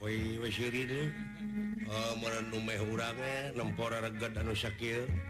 Eh, menumeai huangan, lempor regat anu sakit.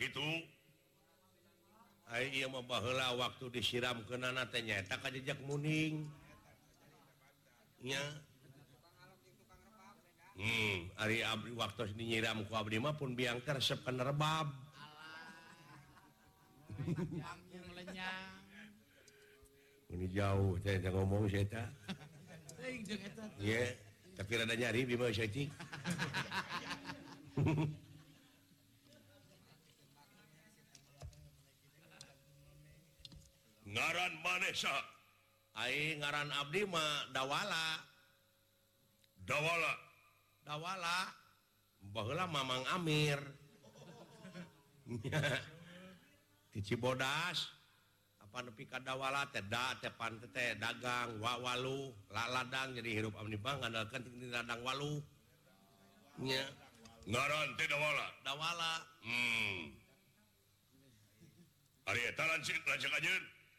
itu ya membahlah waktu disiram kenatenyataka jejakmuningnya hmm, Ari waktu dinyiram kemapun biang ter sepenbab jauh ngomong tapi ada nyari ran man ngaran Abdimahwalawalawala Mamang Amirici bodas apa lebihwalatedda tepantete dagang wa ladang jadi hidup Abdidang wawalawala ta lanjut aja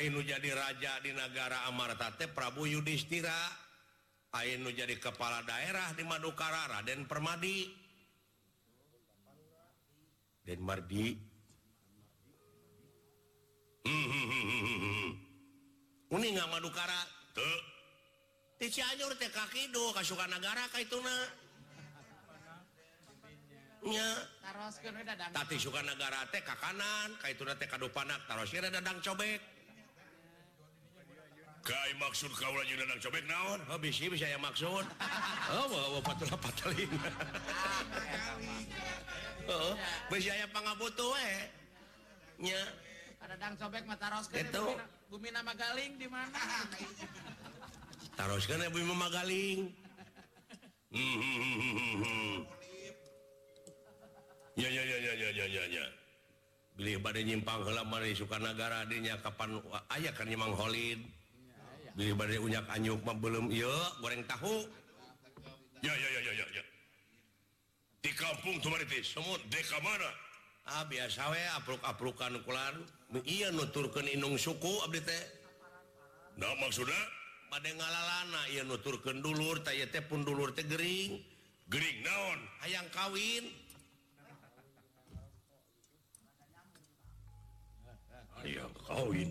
jadi raja di negara Amar Tate Prabu Yudhiistira A jadi kepala daerah di Maduuka Raden Permadidi su tapi suka negara TK kanan ka pan Dadang cobak makud saya maksud oh, oh, oh, eh. sob bumi nama di terus beli bad pang sukargaranya kapan ayaah kan memanghollid belum goreng tahu di kampungkutur ah, dulu pun dulu te kawin yang kawin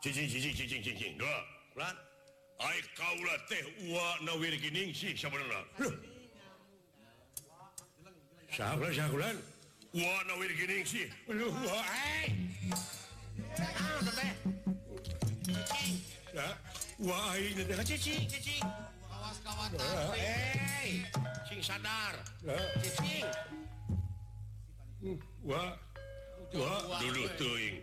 dulu tuhing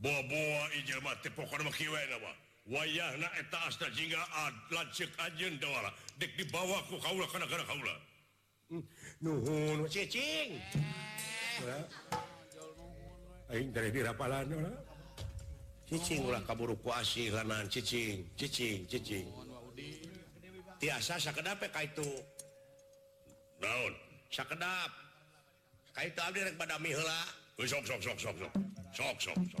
-rasiasa ituunap itu sok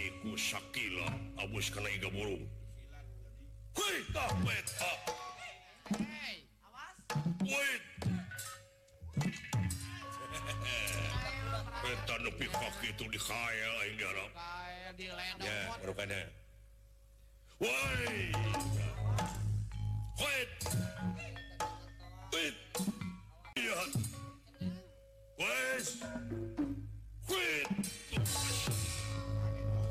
yaki a burung pi itu dikhaya Wo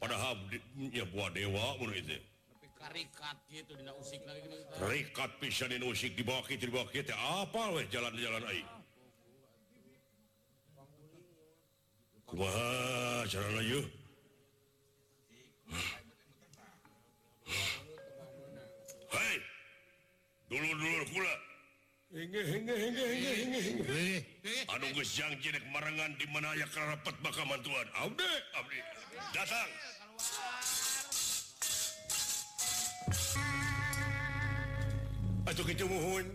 waba jalan-jalan dulu Ad yang je marangan di menaya rapat bakaman Tuhan Abdi Abdi pat ituhun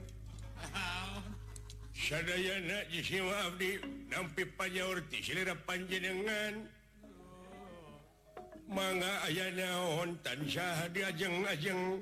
sydi nampi urti panjen manga ayahnya Hontan Syah diajeng-jeng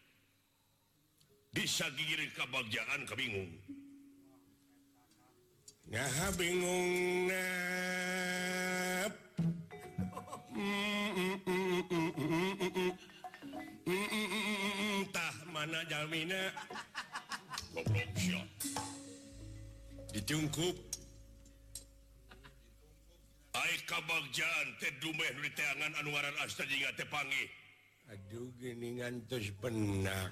bisa diri kebakan ke bingung bingung mana ditungkup anwar as jugapang terus pena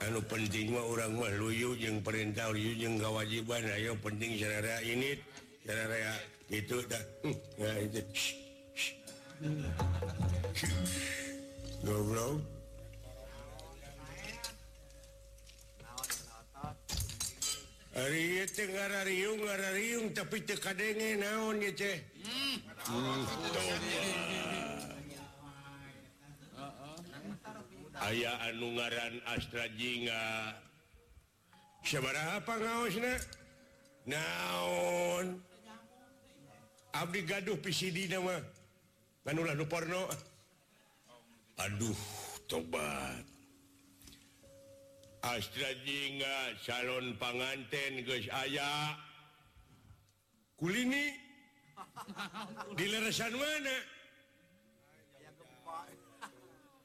pentingwa orang maluyu yang perintah yujung gawajiban Ayo pentingsaudara iniraya hmm, itu dan ngobrol Tegara tapika naonnya aya anungaran Astra Jingabar apa nauhno Aduh tobat Astra Jinga salonon panganten guys aya kulini dileran mana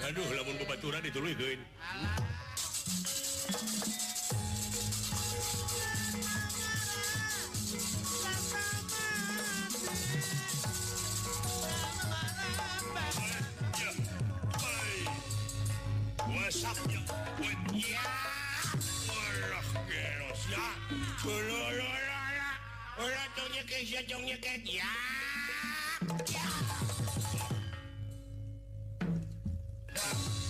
Aduh lamun bebaturan dituluykeun. Wasapnya ya Bam!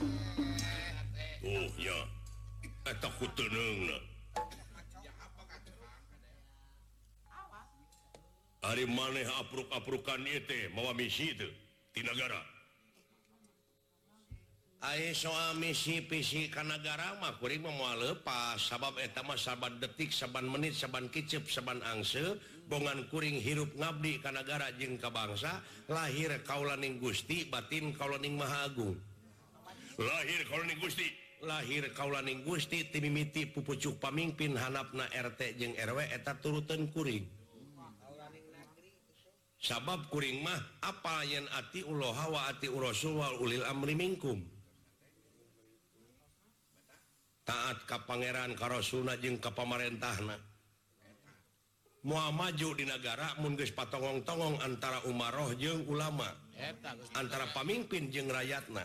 uh ya Hai eh, hari manihkangara Hai A misiPC Kangaramah me pas sabab etama sahabatbat detik seban menit seban Kicep seban angsel bongan kuring hirup ngabdi Kangara jengka bangsa lahir Kalanning Gusti batin kauning magung lahir kaula Gusti timiti pupuk pamimpin Hanapna RT RWeta turutaning sabab kuring mah apa atiwaati taat ke Pangeran karo Sunnapamarentahna Muhammad maju di negara mupatonghong-tong antara Umarrah je ulama antara pemimpin je rakyatna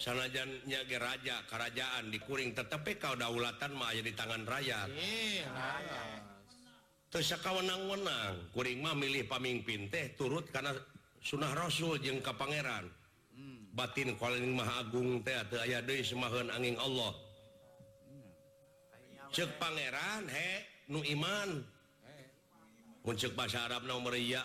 sanajannya geraja kerajaan dikuring tetapipi kalau udah ulatan ma di tangan rayawenang-wenang kuring memilih pemimpin teh turut karena sunnah Rasul jengka Pangeran hmm. batin paling magung angin Allah Pangeran Nu iman untuk bahasa Arabyuadzina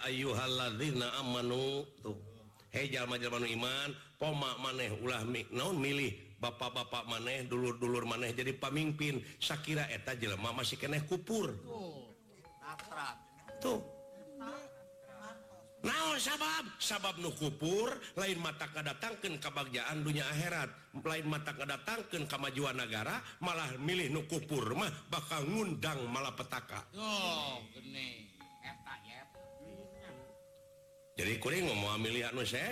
iman mak maneh ulahmic milih bapak-bapak maneh dulu-dulur maneh jadi pemimpin Shakira eta je Ma si keeh kupur sabab nu kupur lain mata kedatangkan kebakjaan dunia airatlain mata kedatangkan kemajuan negara malah milih nukupur mah bakal ngundang malah petaka jadi ngo mau saya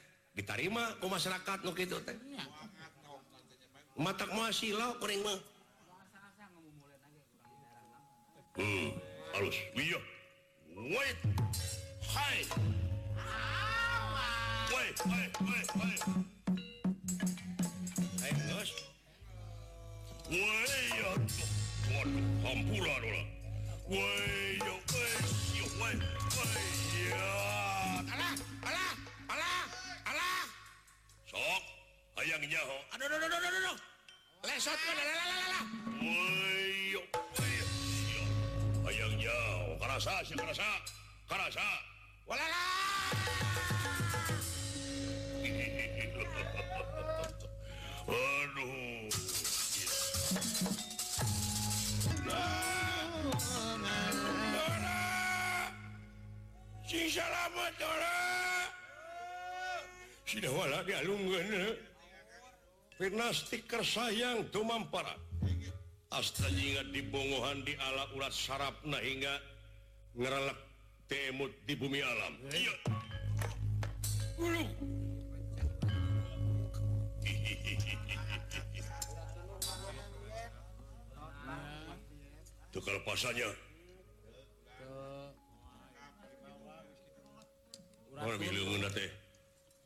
kita terrima kok masyarakat mata Alah. Sok hayang nyaho. Aduh aduh aduh aduh aduh. Lesot mah lala lala lala. Woyo. Woyo. Hayang nyaho. Karasa si karasa. Karasa. Walala. Aduh. Nah. Nah, nah. Si selamat Dora finnasti tersayang cumam para astaingat dibogohan di ala-ulat saraf nah hingga ngerlak temmut di bumi alam kalau eh. pasanya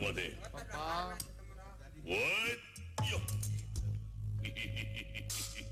まで